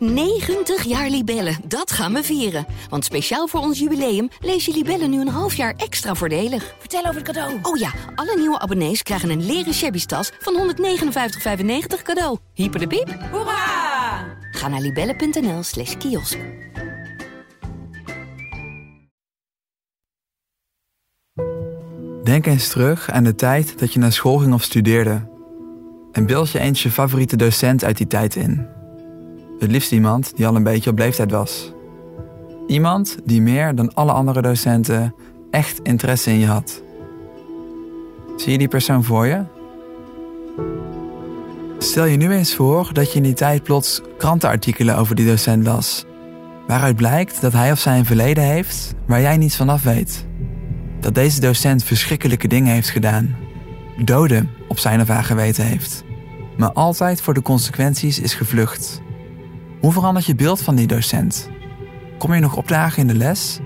90 jaar Libellen, dat gaan we vieren. Want speciaal voor ons jubileum lees je Libellen nu een half jaar extra voordelig. Vertel over het cadeau. Oh ja, alle nieuwe abonnees krijgen een leren shabby tas van 159,95 cadeau. Hyper de piep. Hoera! Ga naar libellen.nl slash kiosk. Denk eens terug aan de tijd dat je naar school ging of studeerde. En beeld je eens je favoriete docent uit die tijd in. Het liefst iemand die al een beetje op leeftijd was. Iemand die meer dan alle andere docenten echt interesse in je had. Zie je die persoon voor je? Stel je nu eens voor dat je in die tijd plots krantenartikelen over die docent las. Waaruit blijkt dat hij of zij een verleden heeft waar jij niets van af weet. Dat deze docent verschrikkelijke dingen heeft gedaan. Doden op zijn of haar geweten heeft. Maar altijd voor de consequenties is gevlucht. Hoe verandert je beeld van die docent? Kom je nog opdagen in de les?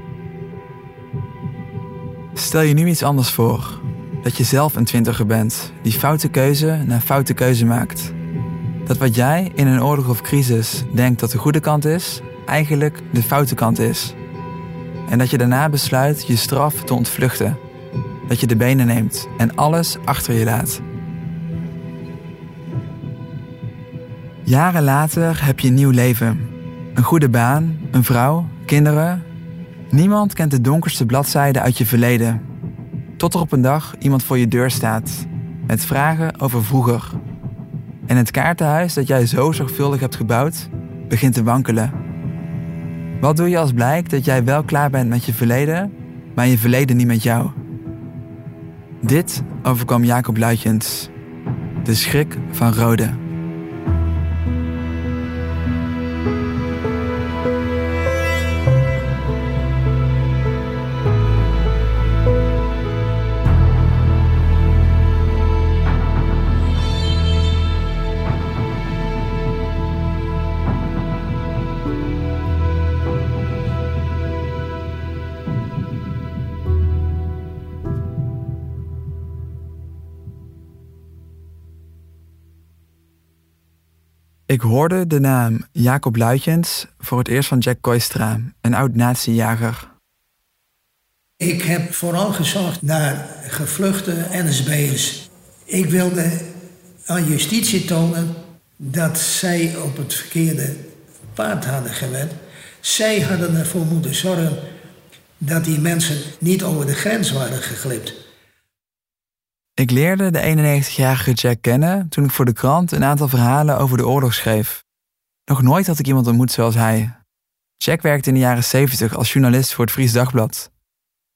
Stel je nu iets anders voor. Dat je zelf een twintiger bent die foute keuze na foute keuze maakt. Dat wat jij in een oorlog of crisis denkt dat de goede kant is, eigenlijk de foute kant is. En dat je daarna besluit je straf te ontvluchten. Dat je de benen neemt en alles achter je laat. Jaren later heb je een nieuw leven. Een goede baan, een vrouw, kinderen. Niemand kent de donkerste bladzijde uit je verleden. Tot er op een dag iemand voor je deur staat. Met vragen over vroeger. En het kaartenhuis dat jij zo zorgvuldig hebt gebouwd, begint te wankelen. Wat doe je als blijkt dat jij wel klaar bent met je verleden, maar je verleden niet met jou? Dit overkwam Jacob Luitjens. De schrik van Rode. Hoorde de naam Jacob Luitjens voor het eerst van Jack Koistra, een oud natiejager. Ik heb vooral gezocht naar gevluchte NSB'ers. Ik wilde aan justitie tonen dat zij op het verkeerde paard hadden gewend. Zij hadden ervoor moeten zorgen dat die mensen niet over de grens waren geglipt. Ik leerde de 91-jarige Jack kennen toen ik voor de krant een aantal verhalen over de oorlog schreef. Nog nooit had ik iemand ontmoet zoals hij. Jack werkte in de jaren 70 als journalist voor het Fries Dagblad.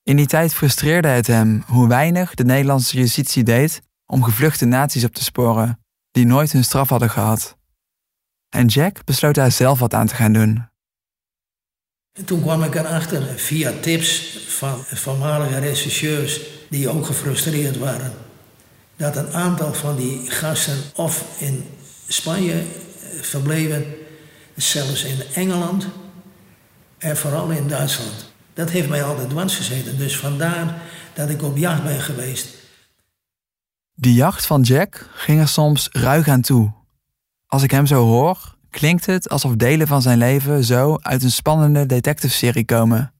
In die tijd frustreerde het hem hoe weinig de Nederlandse justitie deed om gevluchte naties op te sporen, die nooit hun straf hadden gehad. En Jack besloot daar zelf wat aan te gaan doen. En toen kwam ik erachter, via tips van voormalige rechercheurs die ook gefrustreerd waren, dat een aantal van die gasten of in Spanje verbleven, zelfs in Engeland en vooral in Duitsland. Dat heeft mij altijd dwars gezeten, dus vandaar dat ik op jacht ben geweest. Die jacht van Jack ging er soms ruig aan toe. Als ik hem zo hoor, klinkt het alsof delen van zijn leven zo uit een spannende detective-serie komen.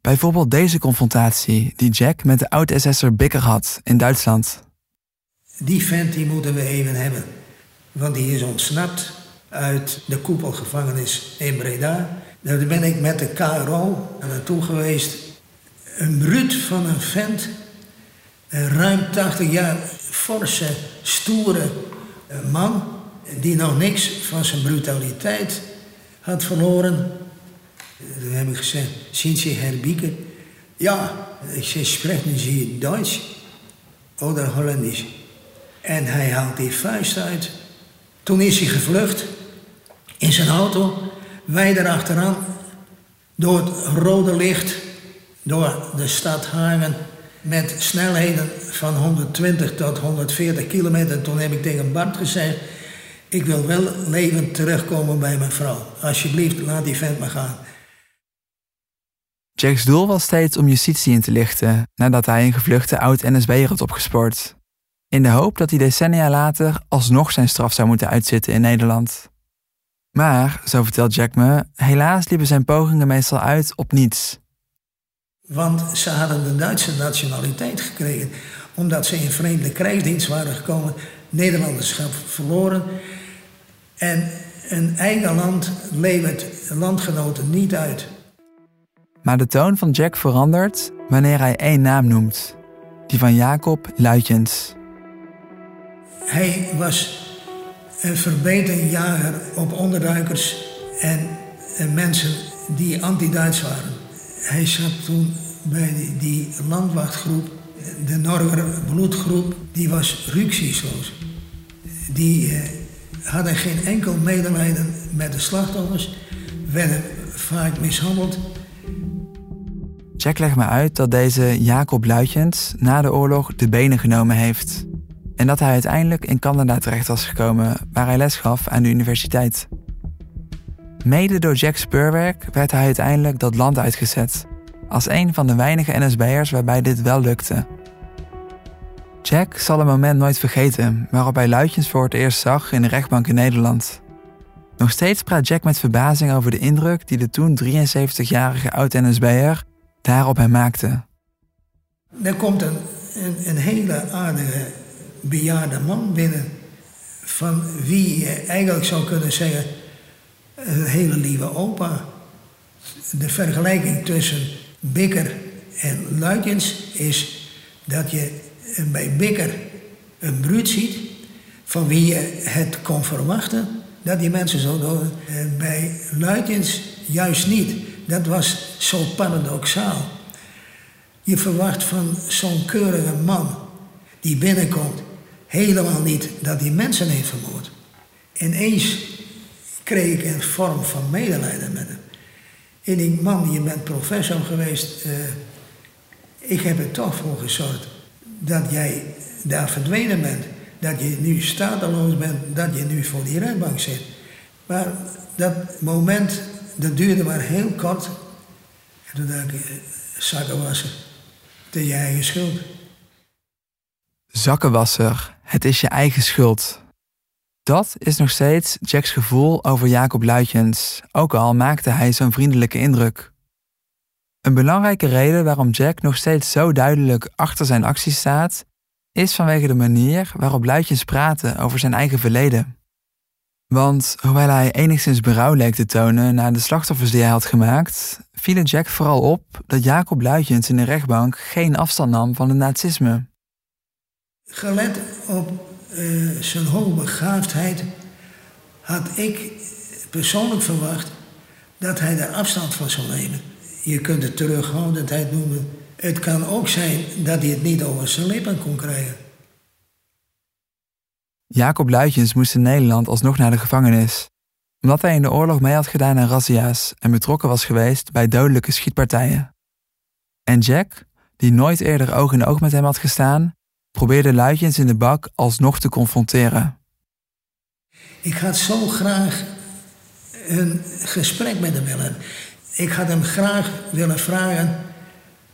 Bijvoorbeeld deze confrontatie die Jack met de oud-SS'er Bikker had in Duitsland. Die vent die moeten we even hebben. Want die is ontsnapt uit de koepelgevangenis in Breda. Daar ben ik met de KRO naartoe geweest. Een bruut van een vent. Ruim 80 jaar forse, stoere man. Die nog niks van zijn brutaliteit had verloren. Toen heb ik gezegd, zien ze herbieken? Ja, ik zeg, spreken ze Duits? Oder Hollandisch? En hij haalt die vuist uit. Toen is hij gevlucht in zijn auto. Wij erachteraan door het rode licht, door de stad Hagen. Met snelheden van 120 tot 140 kilometer. Toen heb ik tegen Bart gezegd: Ik wil wel levend terugkomen bij mijn vrouw. Alsjeblieft, laat die vent maar gaan. Jack's doel was steeds om justitie in te lichten nadat hij een gevluchte oud-NSB'er had opgespoord. In de hoop dat hij decennia later alsnog zijn straf zou moeten uitzitten in Nederland. Maar, zo vertelt Jack me, helaas liepen zijn pogingen meestal uit op niets. Want ze hadden de Duitse nationaliteit gekregen. Omdat ze in vreemde krijgsdienst waren gekomen. Nederlanderschap verloren. En een eigen land levert landgenoten niet uit. Maar de toon van Jack verandert wanneer hij één naam noemt. Die van Jacob Luitjens. Hij was een verbeterjager op onderduikers en, en mensen die anti-Duits waren. Hij zat toen bij die, landwachtgroep, de Norger bloedgroep, die was rücksichtsloos. Die eh, hadden geen enkel medelijden met de slachtoffers, werden vaak mishandeld. Jack legt me uit dat deze Jacob Luitjens na de oorlog de benen genomen heeft. En dat hij uiteindelijk in Canada terecht was gekomen, waar hij les gaf aan de universiteit. Mede door Jack's speurwerk werd hij uiteindelijk dat land uitgezet, als een van de weinige NSB'ers waarbij dit wel lukte. Jack zal een moment nooit vergeten waarop hij Luitjens voor het eerst zag in de rechtbank in Nederland. Nog steeds praat Jack met verbazing over de indruk die de toen 73-jarige oud-NSB'er daar op hem maakte. Er komt een, een, een hele aardige bejaarde man binnen. Van wie je eigenlijk zou kunnen zeggen, een hele lieve opa. De vergelijking tussen Bikker en Luitjens is dat je bij Bikker een bruut ziet van wie je het kon verwachten dat die mensen zo doen. En bij Luitjens juist niet. Dat was zo paradoxaal. Je verwacht van zo'n keurige man die binnenkomt helemaal niet dat hij mensen heeft vermoord. Ineens kreeg ik een vorm van medelijden met hem. En ik, man, je bent professor geweest. Uh, ik heb er toch voor gezorgd dat jij daar verdwenen bent. Dat je nu stateloos bent, dat je nu voor die rechtbank zit. Maar dat moment, dat duurde maar heel kort. En toen dacht ik, zakken wassen. Het is je eigen schuld. Zakkenwasser, het is je eigen schuld. Dat is nog steeds Jack's gevoel over Jacob Luitjens, ook al maakte hij zo'n vriendelijke indruk. Een belangrijke reden waarom Jack nog steeds zo duidelijk achter zijn acties staat, is vanwege de manier waarop Luitjens praatte over zijn eigen verleden. Want hoewel hij enigszins berouw leek te tonen na de slachtoffers die hij had gemaakt, viel Jack vooral op dat Jacob Luitjens in de rechtbank geen afstand nam van het nazisme. Gelet op uh, zijn hoogbegaafdheid had ik persoonlijk verwacht dat hij er afstand van zou nemen. Je kunt het terughoudendheid noemen. Het kan ook zijn dat hij het niet over zijn lippen kon krijgen. Jacob Luitjens moest in Nederland alsnog naar de gevangenis, omdat hij in de oorlog mee had gedaan aan razzia's en betrokken was geweest bij dodelijke schietpartijen. En Jack, die nooit eerder oog in oog met hem had gestaan, probeerde Luitjens in de bak alsnog te confronteren. Ik had zo graag een gesprek met hem willen. Ik had hem graag willen vragen: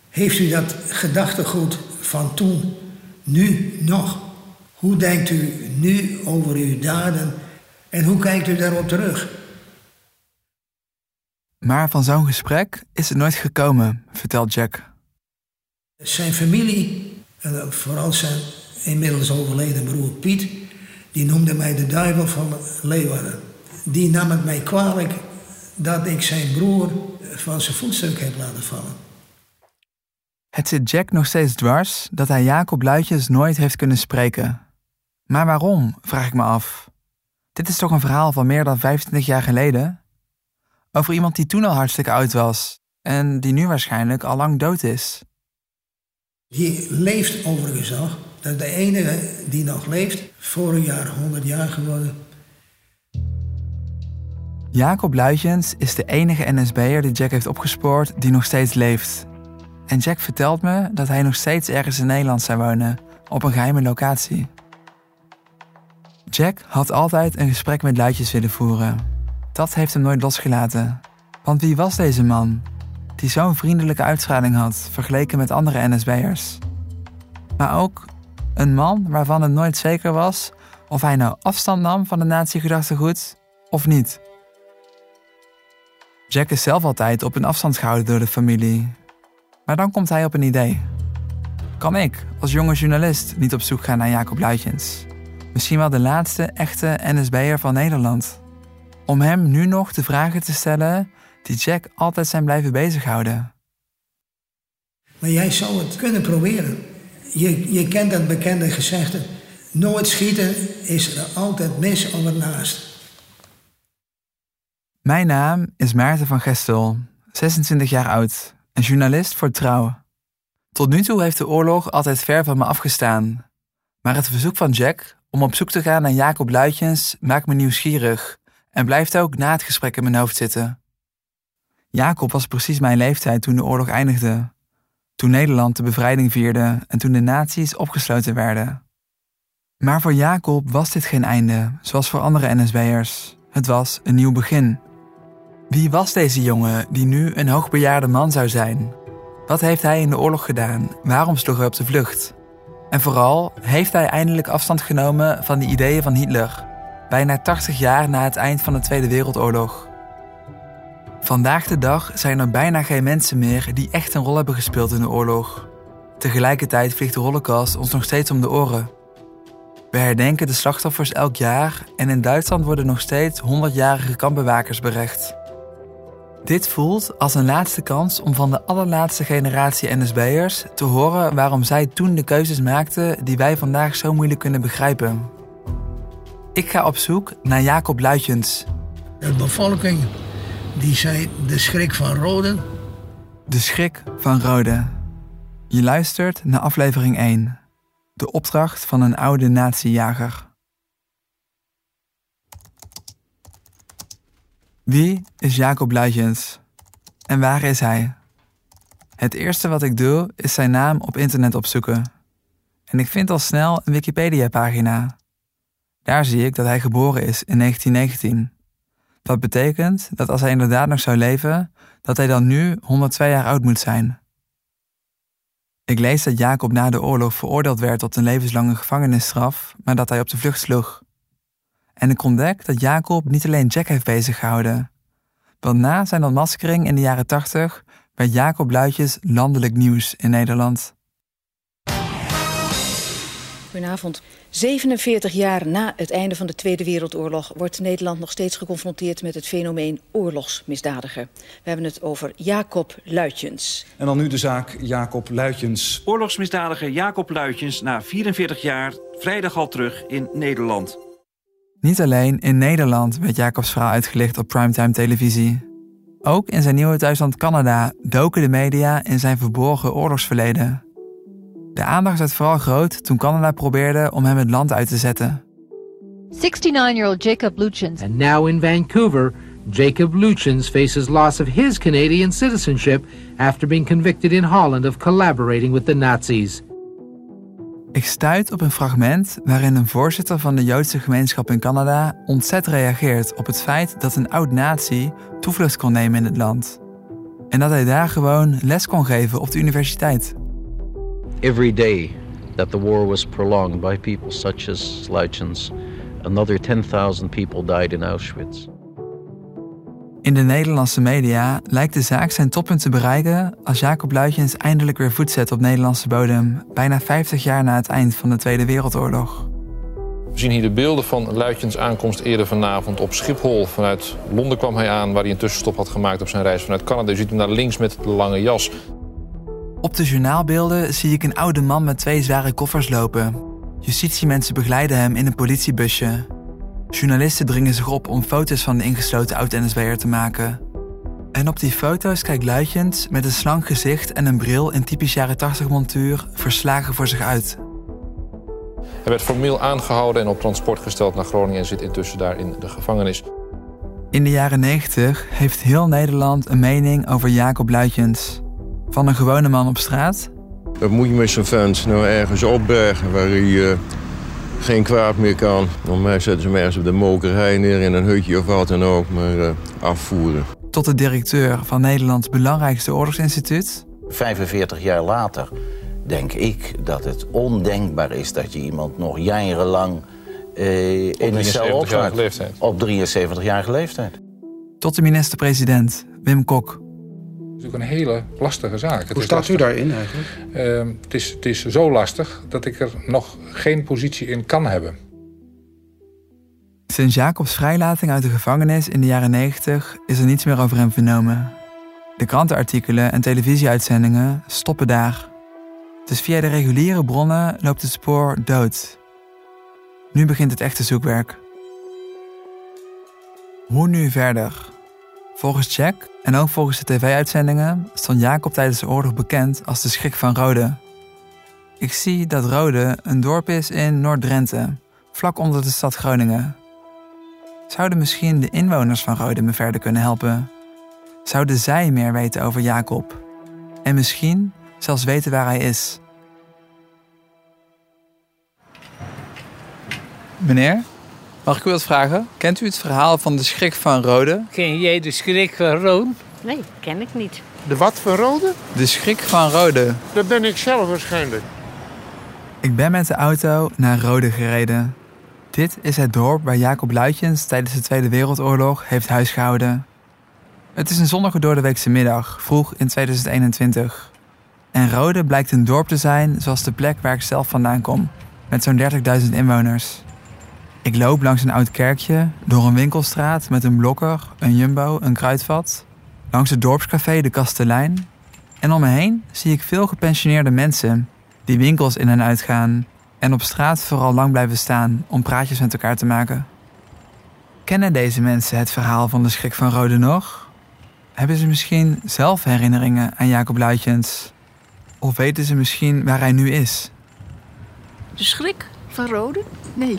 Heeft u dat gedachtegoed van toen nu nog? Hoe denkt u nu over uw daden en hoe kijkt u daarop terug? Maar van zo'n gesprek is het nooit gekomen, vertelt Jack. Zijn familie, en vooral zijn inmiddels overleden broer Piet, die noemde mij de duivel van Leeuwarden. Die nam het mij kwalijk dat ik zijn broer van zijn voetstuk heb laten vallen. Het zit Jack nog steeds dwars dat hij Jacob Luitjes nooit heeft kunnen spreken. Maar waarom, vraag ik me af. Dit is toch een verhaal van meer dan 25 jaar geleden? Over iemand die toen al hartstikke oud was en die nu waarschijnlijk al lang dood is. Die leeft overigens nog. Dat is de enige die nog leeft. Vorig jaar 100 jaar geworden. Jacob Luitjens is de enige NSB'er die Jack heeft opgespoord die nog steeds leeft. En Jack vertelt me dat hij nog steeds ergens in Nederland zou wonen, op een geheime locatie. Jack had altijd een gesprek met Luitjes willen voeren. Dat heeft hem nooit losgelaten. Want wie was deze man? Die zo'n vriendelijke uitstraling had vergeleken met andere NSB'ers. Maar ook een man waarvan het nooit zeker was of hij nou afstand nam van de nazi-gedachtegoed of niet. Jack is zelf altijd op een afstand gehouden door de familie. Maar dan komt hij op een idee. Kan ik, als jonge journalist, niet op zoek gaan naar Jacob Luitjens? Misschien wel de laatste echte NSB'er van Nederland. Om hem nu nog de vragen te stellen die Jack altijd zijn blijven bezighouden. Maar jij zou het kunnen proberen. Je, je kent dat bekende gezegde. Nooit schieten is er altijd mis of ernaast. Mijn naam is Maarten van Gestel, 26 jaar oud en journalist voor Trouw. Tot nu toe heeft de oorlog altijd ver van me afgestaan. Maar het verzoek van Jack om op zoek te gaan naar Jacob Luitjens maakt me nieuwsgierig en blijft ook na het gesprek in mijn hoofd zitten. Jacob was precies mijn leeftijd toen de oorlog eindigde. Toen Nederland de bevrijding vierde en toen de naties opgesloten werden. Maar voor Jacob was dit geen einde, zoals voor andere NSB'ers. Het was een nieuw begin. Wie was deze jongen die nu een hoogbejaarde man zou zijn? Wat heeft hij in de oorlog gedaan? Waarom sloeg hij op de vlucht? En vooral, heeft hij eindelijk afstand genomen van de ideeën van Hitler, bijna 80 jaar na het eind van de Tweede Wereldoorlog? Vandaag de dag zijn er bijna geen mensen meer die echt een rol hebben gespeeld in de oorlog. Tegelijkertijd vliegt de Holocaust ons nog steeds om de oren. We herdenken de slachtoffers elk jaar en in Duitsland worden nog steeds 100-jarige kampbewakers berecht. Dit voelt als een laatste kans om van de allerlaatste generatie NSB'ers te horen waarom zij toen de keuzes maakten die wij vandaag zo moeilijk kunnen begrijpen. Ik ga op zoek naar Jacob Luitjens. De bevolking die zei de schrik van Rode. De schrik van Rode. Je luistert naar aflevering 1. De opdracht van een oude natiejager. Wie is Jacob Luitjens? En waar is hij? Het eerste wat ik doe is zijn naam op internet opzoeken. En ik vind al snel een Wikipedia-pagina. Daar zie ik dat hij geboren is in 1919. Wat betekent dat als hij inderdaad nog zou leven, dat hij dan nu 102 jaar oud moet zijn. Ik lees dat Jacob na de oorlog veroordeeld werd tot een levenslange gevangenisstraf, maar dat hij op de vlucht sloeg. En ik ontdek dat Jacob niet alleen Jack heeft beziggehouden. Want na zijn ontmaskering in de jaren 80 werd Jacob Luitjes landelijk nieuws in Nederland. Goedenavond. 47 jaar na het einde van de Tweede Wereldoorlog wordt Nederland nog steeds geconfronteerd met het fenomeen oorlogsmisdadiger. We hebben het over Jacob Luitjens. En dan nu de zaak Jacob Luitjens. Oorlogsmisdadiger Jacob Luitjens na 44 jaar vrijdag al terug in Nederland. Niet alleen in Nederland werd Jacobs verhaal uitgelicht op primetime televisie. Ook in zijn nieuwe thuisland Canada doken de media in zijn verborgen oorlogsverleden. De aandacht werd vooral groot toen Canada probeerde om hem het land uit te zetten. 69-year-old Jacob Luchins. And now in Vancouver, Jacob Luchins faces loss of his Canadian citizenship after being convicted in Holland of collaborating with the Nazis. Ik stuit op een fragment waarin een voorzitter van de Joodse gemeenschap in Canada ontzet reageert op het feit dat een oud-nazi toevlucht kon nemen in het land. En dat hij daar gewoon les kon geven op de universiteit. Every day that the war was prolonged by people such as Sluitjens, another 10,000 people died in Auschwitz. In de Nederlandse media lijkt de zaak zijn toppunt te bereiken als Jacob Luitjens eindelijk weer voet zet op Nederlandse bodem, bijna 50 jaar na het eind van de Tweede Wereldoorlog. We zien hier de beelden van Luitjens aankomst eerder vanavond op Schiphol. Vanuit Londen kwam hij aan, waar hij een tussenstop had gemaakt op zijn reis vanuit Canada. Je ziet hem naar links met de lange jas. Op de journaalbeelden zie ik een oude man met twee zware koffers lopen. Justitiemensen begeleiden hem in een politiebusje. Journalisten dringen zich op om foto's van de ingesloten oud-NSB'er te maken. En op die foto's kijkt Luitjens met een slank gezicht en een bril in typisch jaren 80 montuur verslagen voor zich uit. Hij werd formeel aangehouden en op transport gesteld naar Groningen en zit intussen daar in de gevangenis. In de jaren 90 heeft heel Nederland een mening over Jacob Luitjens. Van een gewone man op straat. Wat moet je met zo'n vent nou ergens opbergen waar hij uh, geen kwaad meer kan? Dan mij zetten ze hem ergens op de mokerij neer in een hutje of wat dan ook, maar uh, afvoeren. Tot de directeur van Nederlands belangrijkste oorlogsinstituut. 45 jaar later denk ik dat het ondenkbaar is dat je iemand nog jarenlang uh, in een cel opsluit. Op 73-jarige leeftijd. Tot de minister-president, Wim Kok. Het is ook een hele lastige zaak. Het Hoe is staat lastig. u daarin eigenlijk? Ehm, het, is, het is zo lastig dat ik er nog geen positie in kan hebben. Sinds Jacobs vrijlating uit de gevangenis in de jaren 90 is er niets meer over hem vernomen. De krantenartikelen en televisieuitzendingen stoppen daar. Dus via de reguliere bronnen loopt het spoor dood. Nu begint het echte zoekwerk. Hoe nu verder? Volgens Jack en ook volgens de tv-uitzendingen stond Jacob tijdens de oorlog bekend als de schrik van Rode. Ik zie dat Rode een dorp is in Noord-Drenthe, vlak onder de stad Groningen. Zouden misschien de inwoners van Rode me verder kunnen helpen? Zouden zij meer weten over Jacob? En misschien zelfs weten waar hij is? Meneer, mag ik u wat vragen? Kent u het verhaal van de schrik van Rode? Ken jij de schrik van Roon? Nee, ken ik niet. De wat van Rode? De schrik van Rode. Dat ben ik zelf waarschijnlijk. Ik ben met de auto naar Rode gereden. Dit is het dorp waar Jacob Luitjens tijdens de Tweede Wereldoorlog heeft huisgehouden. Het is een zonnige doordeweekse middag, vroeg in 2021. En Rode blijkt een dorp te zijn zoals de plek waar ik zelf vandaan kom, met zo'n 30.000 inwoners. Ik loop langs een oud kerkje, door een winkelstraat met een blokker, een jumbo, een kruidvat, langs het dorpscafé De Kastelein. En om me heen zie ik veel gepensioneerde mensen die winkels in en uitgaan en op straat vooral lang blijven staan om praatjes met elkaar te maken. Kennen deze mensen het verhaal van de schrik van Rode nog? Hebben ze misschien zelf herinneringen aan Jacob Luitjens? Of weten ze misschien waar hij nu is? De schrik van Rode? Nee.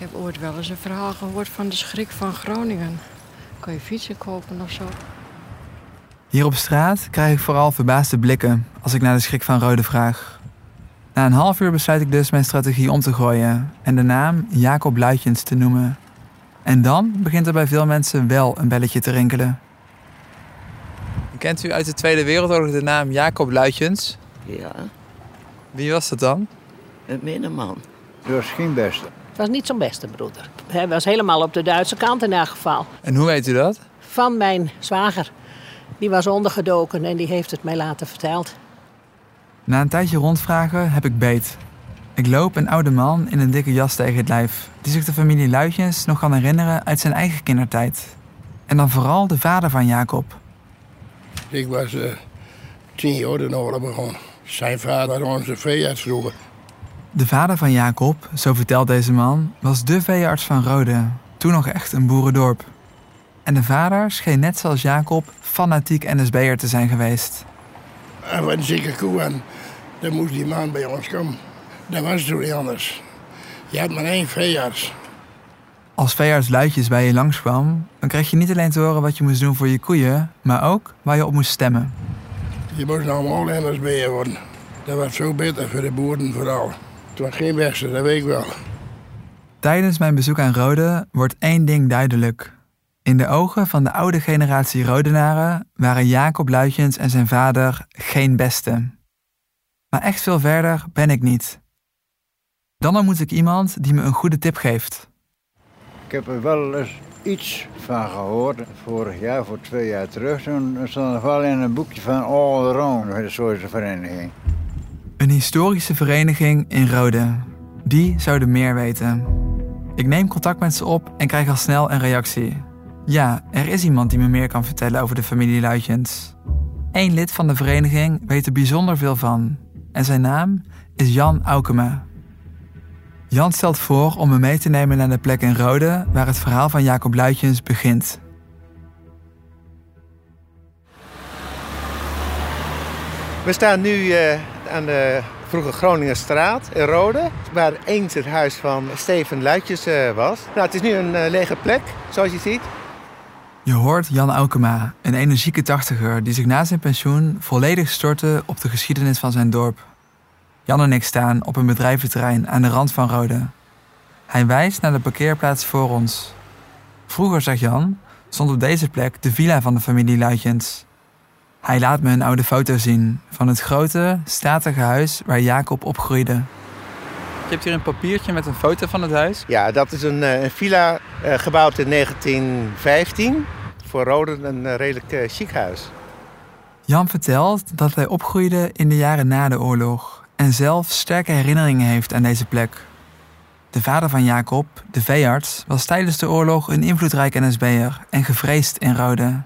Ik heb ooit wel eens een verhaal gehoord van de schrik van Groningen. Kan je fietsen kopen of zo? Hier op straat krijg ik vooral verbaasde blikken als ik naar de schrik van Rode vraag. Na een half uur besluit ik dus mijn strategie om te gooien en de naam Jacob Luitjens te noemen. En dan begint er bij veel mensen wel een belletje te rinkelen. Kent u uit de Tweede Wereldoorlog de naam Jacob Luitjens? Ja, Wie was dat dan? een was geen beste. Was niet zo'n beste broeder. Hij was helemaal op de Duitse kant in elk geval. En hoe weet u dat? Van mijn zwager. Die was ondergedoken en die heeft het mij later verteld. Na een tijdje rondvragen heb ik beet. Ik loop een oude man in een dikke jas tegen het lijf, die zich de familie Luitjens nog kan herinneren uit zijn eigen kindertijd. En dan vooral de vader van Jacob. Ik was eh, tien jaar toen de oorlog begon. Zijn vader was onze veearts vroeger. De vader van Jacob, zo vertelt deze man, was de veearts van Rode, toen nog echt een boerendorp. En de vader scheen net zoals Jacob fanatiek NSB'er te zijn geweest. En wat een zieke koe en dan moest die man bij ons komen. Dat was toen niet anders. Je had maar één veearts. Als veearts Luitjes bij je langskwam, dan kreeg je niet alleen te horen wat je moest doen voor je koeien, maar ook waar je op moest stemmen. Je moest nou allemaal NSB'er worden. Dat was zo beter voor de boeren vooral. Het was geen beste, dat weet ik wel. Tijdens mijn bezoek aan Rode wordt één ding duidelijk. In de ogen van de oude generatie Rodenaren waren Jacob Luitjens en zijn vader geen beste. Maar echt veel verder ben ik niet. Dan ontmoet ik iemand die me een goede tip geeft. Ik heb er wel eens iets van gehoord. Vorig jaar, voor twee jaar terug, toen stond er wel in een boekje van All Around, een soort vereniging. Een historische vereniging in Rode. Die zouden meer weten. Ik neem contact met ze op en krijg al snel een reactie. Ja, er is iemand die me meer kan vertellen over de familie Luitjens. Eén lid van de vereniging weet er bijzonder veel van. En zijn naam is Jan Aukema. Jan stelt voor om me mee te nemen naar de plek in Rode waar het verhaal van Jacob Luitjens begint. We staan nu eh, aan de vroege Groningenstraat in Rode, waar eens het huis van Steven Luitjes eh, was. Nou, het is nu een eh, lege plek, zoals je ziet. Je hoort Jan Aukema, een energieke tachtiger die zich na zijn pensioen volledig stortte op de geschiedenis van zijn dorp. Jan en ik staan op een bedrijventerrein aan de rand van Rode. Hij wijst naar de parkeerplaats voor ons. Vroeger, zegt Jan, stond op deze plek de villa van de familie Luitjens. Hij laat me een oude foto zien van het grote, statige huis waar Jacob opgroeide. Je hebt hier een papiertje met een foto van het huis. Ja, dat is een, eh, een villa eh, gebouwd in 1915. voor Rode een eh, redelijk uh, chic huis. Jan vertelt dat hij opgroeide in de jaren na de oorlog en zelf sterke herinneringen heeft aan deze plek. De vader van Jacob, de veearts, was tijdens de oorlog een invloedrijk NSB'er en gevreesd in Rode.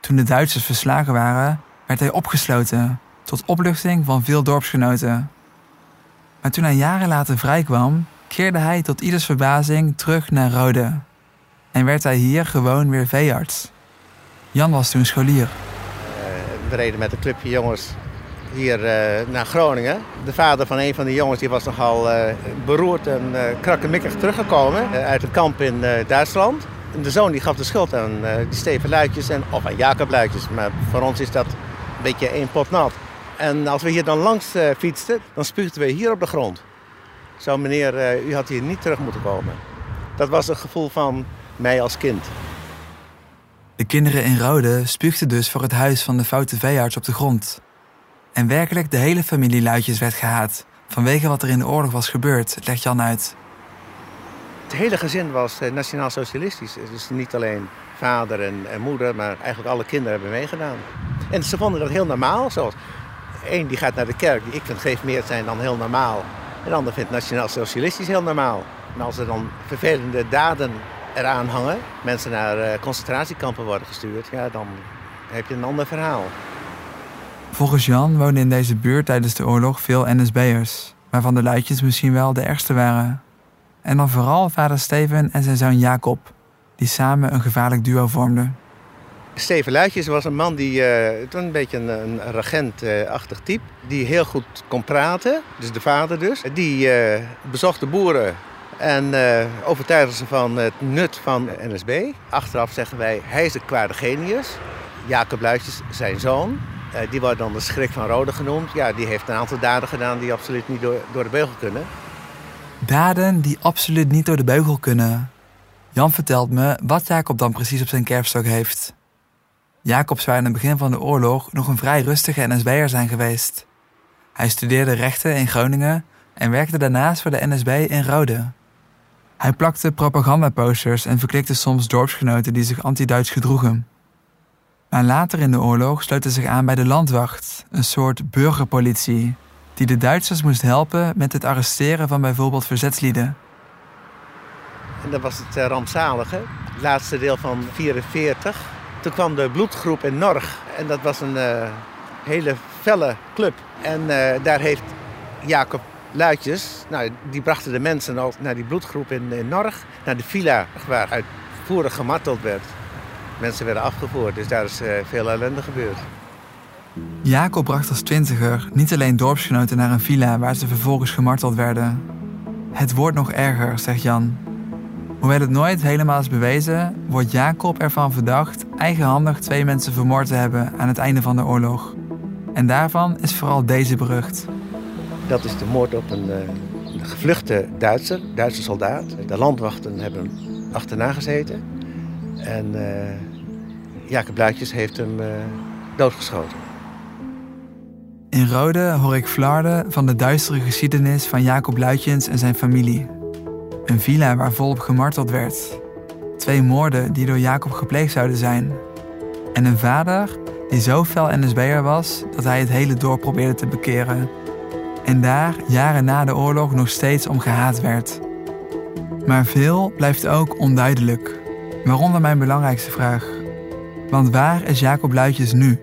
Toen de Duitsers verslagen waren, werd hij opgesloten, tot opluchting van veel dorpsgenoten. Maar toen hij jaren later vrijkwam, keerde hij tot ieders verbazing terug naar Rode. En werd hij hier gewoon weer veearts. Jan was toen scholier. we reden met een clubje jongens hier uh, naar Groningen. De vader van een van die jongens die was nogal uh, beroerd en krakkemikkig teruggekomen uit het kamp in Duitsland. De zoon die gaf de schuld aan die Steven Luitjes en, of aan Jacob Luitjes. Maar voor ons is dat een beetje één pot nat. En als we hier dan langs fietsten, dan spuugden we hier op de grond. Zo meneer, u had hier niet terug moeten komen. Dat was het gevoel van mij als kind. De kinderen in Rode spuugden dus voor het huis van de foute veearts op de grond. En werkelijk de hele familie Luitjes werd gehaat. Vanwege wat er in de oorlog was gebeurd, legt Jan uit. Het hele gezin was eh, nationaal-socialistisch. Dus niet alleen vader en, moeder, maar eigenlijk alle kinderen hebben meegedaan. En ze vonden dat heel normaal. Zoals één die gaat naar de kerk, die ik vind geeft meer zijn dan heel normaal. En de ander vindt nationaal-socialistisch heel normaal. En als er dan vervelende daden eraan hangen, mensen naar uh, concentratiekampen worden gestuurd, ja, dan heb je een ander verhaal. Volgens Jan woonden in deze buurt tijdens de oorlog veel NSB'ers, waarvan de luidjes misschien wel de ergste waren. En dan vooral vader Steven en zijn zoon Jacob, die samen een gevaarlijk duo vormden. Steven Luitjes was een man die, uh, een beetje een, een regentachtig type, die heel goed kon praten, dus de vader dus. Die uh, bezocht de boeren en overtuigde ze van het nut van NSB. Achteraf zeggen wij, hij is de kwade genius. Jacob Luitjes, zijn zoon, die wordt dan de schrik van Rode genoemd. Ja, die heeft een aantal daden gedaan die absoluut niet door, door de beugel kunnen. Daden die absoluut niet door de beugel kunnen. Jan vertelt me wat Jacob dan precies op zijn kerfstok heeft. Jacob zou in het begin van de oorlog nog een vrij rustige NSB'er zijn geweest. Hij studeerde rechten in Groningen en werkte daarnaast voor de NSB in Rode. Hij plakte propagandaposters en verklikte soms dorpsgenoten die zich anti-Duits gedroegen. Maar later in de oorlog sloot hij zich aan bij de landwacht, een soort burgerpolitie, die de Duitsers moest helpen met het arresteren van bijvoorbeeld verzetslieden. En dat was het uh, rampzalige, het laatste deel van 44. Toen kwam de bloedgroep in Norg en dat was een uh, hele felle club. En uh, daar heeft Jacob Luitjes, nou, die brachten de mensen al naar die bloedgroep in, Norg, naar de villa waar uitvoerig gemarteld werd. Mensen werden afgevoerd, dus daar is veel ellende gebeurd. Jacob bracht als twintiger niet alleen dorpsgenoten naar een villa waar ze vervolgens gemarteld werden. Het wordt nog erger, zegt Jan. Hoewel het nooit helemaal is bewezen, wordt Jacob ervan verdacht eigenhandig twee mensen vermoord te hebben aan het einde van de oorlog. En daarvan is vooral deze berucht. Dat is de moord op een, uh, een gevluchte Duitser, Duitse soldaat. De landwachten hebben achterna gezeten. En uh, Jacob Luitjes heeft hem uh, doodgeschoten. In Rode hoor ik flarden van de duistere geschiedenis van Jacob Luitjens en zijn familie. Een villa waar volop gemarteld werd. Twee moorden die door Jacob gepleegd zouden zijn. En een vader die zo fel NSB'er was dat hij het hele dorp probeerde te bekeren. En daar, jaren na de oorlog, nog steeds om gehaat werd. Maar veel blijft ook onduidelijk. Waaronder mijn belangrijkste vraag. Want waar is Jacob Luitjes nu?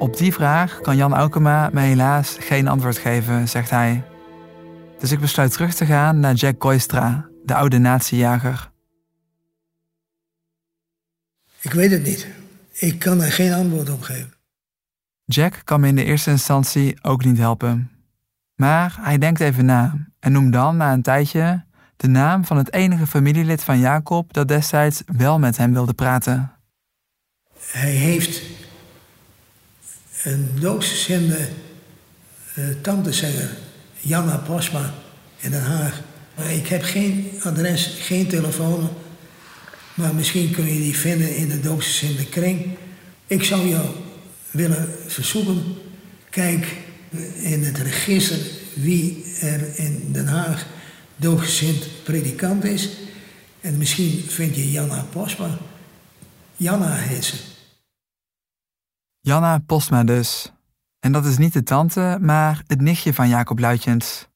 Op die vraag kan Jan Aukema me helaas geen antwoord geven, zegt hij. Dus ik besluit terug te gaan naar Jack Koistra, de oude natiejager. Ik weet het niet. Ik kan er geen antwoord op geven. Jack kan me in de eerste instantie ook niet helpen. Maar hij denkt even na en noemt dan na een tijdje de naam van het enige familielid van Jacob dat destijds wel met hem wilde praten. Hij heeft een doodsgezinde uh, tante zeggen, Janna Posma in Den Haag. Ik heb geen adres, geen telefoon, maar misschien kun je die vinden in de doodsgezinde kring. Ik zou jou willen verzoeken, kijk in het register wie er in Den Haag doorgezind predikant is. En misschien vind je Janna Posma. Janna heet ze. Janna Postma dus. En dat is niet de tante, maar het nichtje van Jacob Luitjens.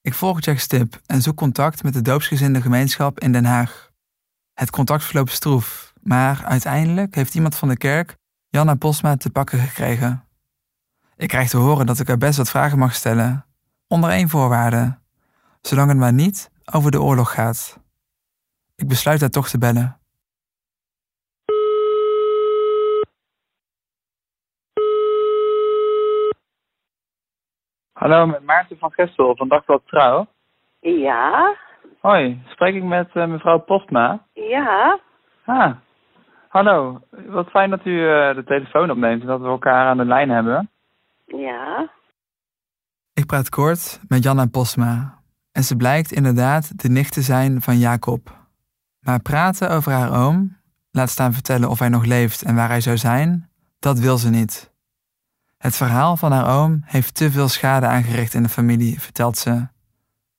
Ik volg Jack Stip en zoek contact met de doopsgezinde gemeenschap in Den Haag. Het contact verloopt stroef, maar uiteindelijk heeft iemand van de kerk Janna Postma te pakken gekregen. Ik krijg te horen dat ik er best wat vragen mag stellen, onder één voorwaarde, zolang het maar niet over de oorlog gaat. Ik besluit haar toch te bellen. Hallo, met Maarten van Gestel van Dagblad Trouw. Ja, Hoi, spreek ik met eh, mevrouw Postma? ja, Ah, hallo. Wat fijn dat u eh, de telefoon opneemt en dat we elkaar aan de lijn hebben. ja. Ik praat kort met Janna Postma en ze blijkt inderdaad de nicht te zijn van Jacob. Maar praten over haar oom, laat staan vertellen of hij nog leeft en waar hij zou zijn, dat wil ze niet. Het verhaal van haar oom heeft te veel schade aangericht in de familie, vertelt ze.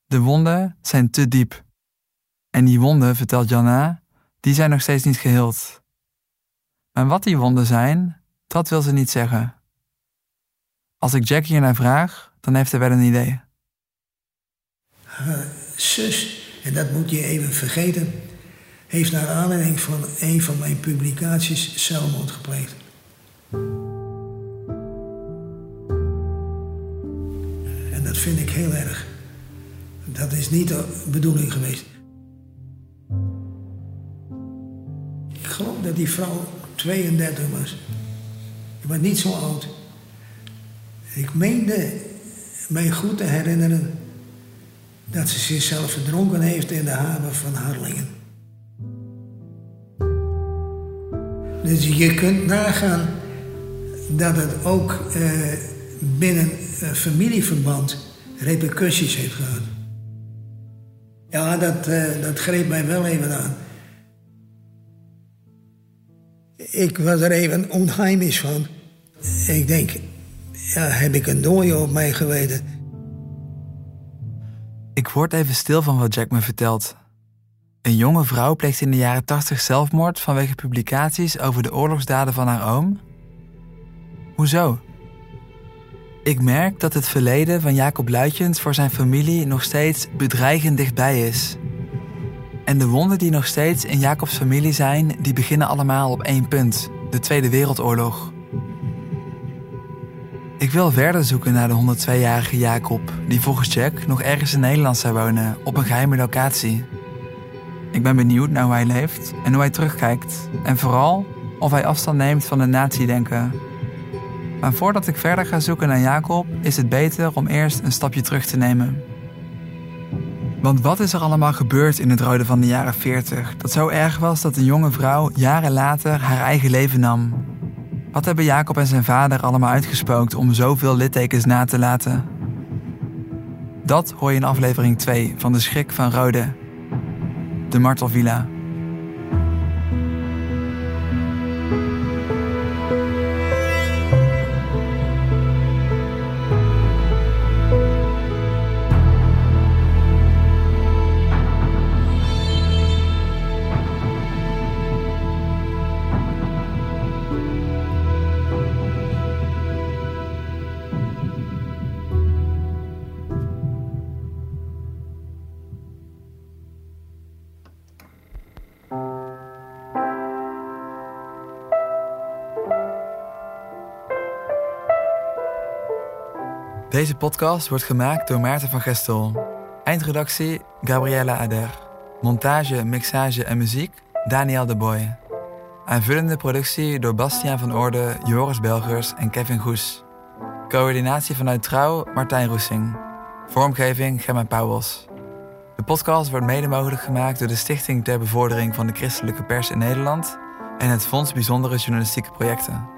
De wonden zijn te diep. En die wonden, vertelt Janna, die zijn nog steeds niet geheeld. Maar wat die wonden zijn, dat wil ze niet zeggen. Als ik Jack hiernaar vraag, dan heeft hij wel een idee. Haar zus, en dat moet je even vergeten, heeft naar aanleiding van een van mijn publicaties zelfmoord gepleegd. Vind ik heel erg. Dat is niet de bedoeling geweest. Ik geloof dat die vrouw 32 was. Ik was niet zo oud. Ik meende mij goed te herinneren dat ze zichzelf verdronken heeft in de haven van Harlingen. Dus je kunt nagaan dat het ook eh, binnen familieverband repercussies heeft gehad. Ja, dat, eh, dat greep mij wel even aan. Ik was er even onheimisch van. Ik denk, ja, heb ik een dooie op mij geweten? Ik word even stil van wat Jack me vertelt. Een jonge vrouw pleegt in de jaren 80 zelfmoord vanwege publicaties over de oorlogsdaden van haar oom? Hoezo? Ik merk dat het verleden van Jacob Luitjens voor zijn familie nog steeds bedreigend dichtbij is. En de wonden die nog steeds in Jacobs familie zijn, die beginnen allemaal op één punt: de Tweede Wereldoorlog. Ik wil verder zoeken naar de 102-jarige Jacob, die volgens Jack nog ergens in Nederland zou wonen, op een geheime locatie. Ik ben benieuwd naar hoe hij leeft en hoe hij terugkijkt. En vooral of hij afstand neemt van het nazi-denken. Maar voordat ik verder ga zoeken naar Jacob, is het beter om eerst een stapje terug te nemen. Want wat is er allemaal gebeurd in het rode van de jaren 40 dat zo erg was dat een jonge vrouw jaren later haar eigen leven nam? Wat hebben Jacob en zijn vader allemaal uitgespookt om zoveel littekens na te laten? Dat hoor je in aflevering 2 van De Schrik van Rode. De Martelvilla. Deze podcast wordt gemaakt door Maarten van Gestel. Eindredactie Gabriella Ader. Montage, mixage en muziek Daniel de Boy. Aanvullende productie door Bastiaan van Orde, Joris Belgers en Kevin Goes. Coördinatie vanuit Trouw Martijn Roesing. Vormgeving Gemma Pauwels. De podcast wordt mede mogelijk gemaakt door de Stichting ter Bevordering van de Christelijke Pers in Nederland en het Fonds Bijzondere Journalistieke Projecten.